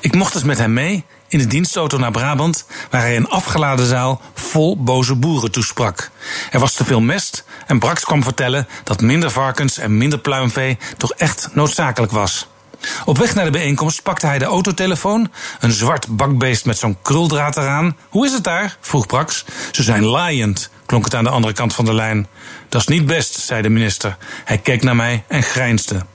Ik mocht eens met hem mee in de dienstauto naar Brabant, waar hij een afgeladen zaal vol boze boeren toesprak. Er was te veel mest en Braks kwam vertellen dat minder varkens en minder pluimvee toch echt noodzakelijk was. Op weg naar de bijeenkomst pakte hij de autotelefoon, een zwart bakbeest met zo'n kruldraad eraan. Hoe is het daar? vroeg Braks. Ze zijn laaiend, klonk het aan de andere kant van de lijn. Dat is niet best, zei de minister. Hij keek naar mij en grijnsde.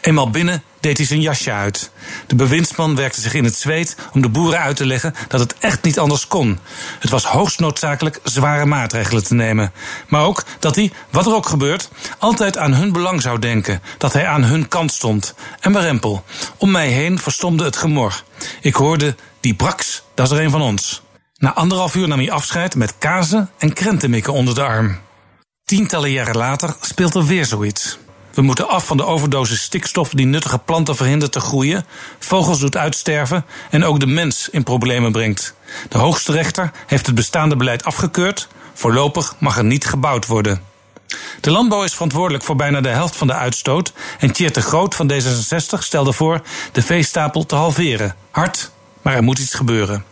Eenmaal binnen deed hij zijn jasje uit. De bewindsman werkte zich in het zweet om de boeren uit te leggen dat het echt niet anders kon. Het was hoogst noodzakelijk zware maatregelen te nemen. Maar ook dat hij, wat er ook gebeurt, altijd aan hun belang zou denken. Dat hij aan hun kant stond. En berempel. Om mij heen verstomde het gemor. Ik hoorde, die braks, dat is er een van ons. Na anderhalf uur nam hij afscheid met kazen en krentenmikken onder de arm. Tientallen jaren later speelt er weer zoiets. We moeten af van de overdosis stikstof die nuttige planten verhindert te groeien, vogels doet uitsterven en ook de mens in problemen brengt. De hoogste rechter heeft het bestaande beleid afgekeurd. Voorlopig mag er niet gebouwd worden. De landbouw is verantwoordelijk voor bijna de helft van de uitstoot. En Tjeerd de Groot van D66 stelde voor de veestapel te halveren. Hard, maar er moet iets gebeuren.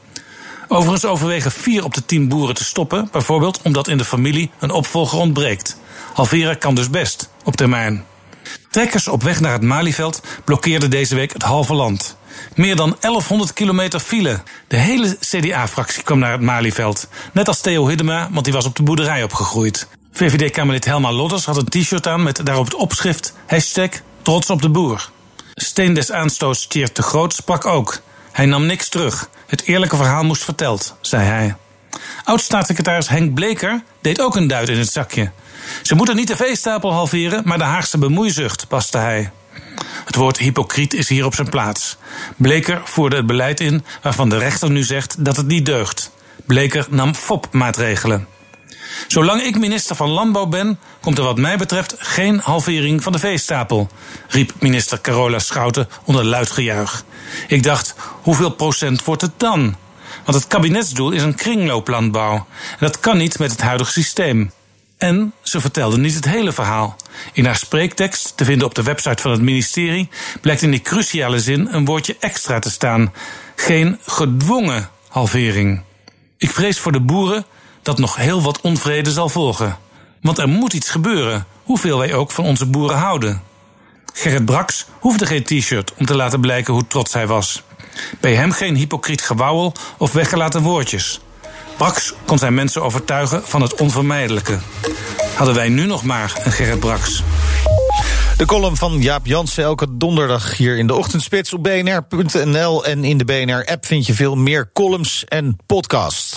Overigens overwegen vier op de tien boeren te stoppen, bijvoorbeeld omdat in de familie een opvolger ontbreekt. Halveren kan dus best, op termijn. Trekkers op weg naar het Malieveld blokkeerden deze week het halve land. Meer dan 1100 kilometer file. De hele CDA-fractie kwam naar het Malieveld. Net als Theo Hiddema, want die was op de boerderij opgegroeid. VVD-Kamerlid Helma Lodders had een t-shirt aan met daarop het opschrift hashtag trots op de boer. Steen des aanstoots Tjeerd de Groot sprak ook. Hij nam niks terug. Het eerlijke verhaal moest verteld, zei hij. Oud-staatssecretaris Henk Bleker deed ook een duit in het zakje. Ze moeten niet de veestapel halveren, maar de Haagse bemoeizucht, paste hij. Het woord hypocriet is hier op zijn plaats. Bleker voerde het beleid in waarvan de rechter nu zegt dat het niet deugt. Bleker nam FOP-maatregelen. Zolang ik minister van Landbouw ben, komt er wat mij betreft geen halvering van de veestapel, riep minister Carola Schouten onder luid gejuich. Ik dacht, hoeveel procent wordt het dan? Want het kabinetsdoel is een kringlooplandbouw. En dat kan niet met het huidige systeem. En ze vertelde niet het hele verhaal. In haar spreektekst, te vinden op de website van het ministerie, blijkt in die cruciale zin een woordje extra te staan: geen gedwongen halvering. Ik vrees voor de boeren dat nog heel wat onvrede zal volgen. Want er moet iets gebeuren, hoeveel wij ook van onze boeren houden. Gerrit Braks hoefde geen t-shirt om te laten blijken hoe trots hij was. Bij hem geen hypocriet gewauwel of weggelaten woordjes. Braks kon zijn mensen overtuigen van het onvermijdelijke. Hadden wij nu nog maar een Gerrit Braks. De column van Jaap Jansen elke donderdag hier in de ochtendspits op bnr.nl. En in de BNR-app vind je veel meer columns en podcasts.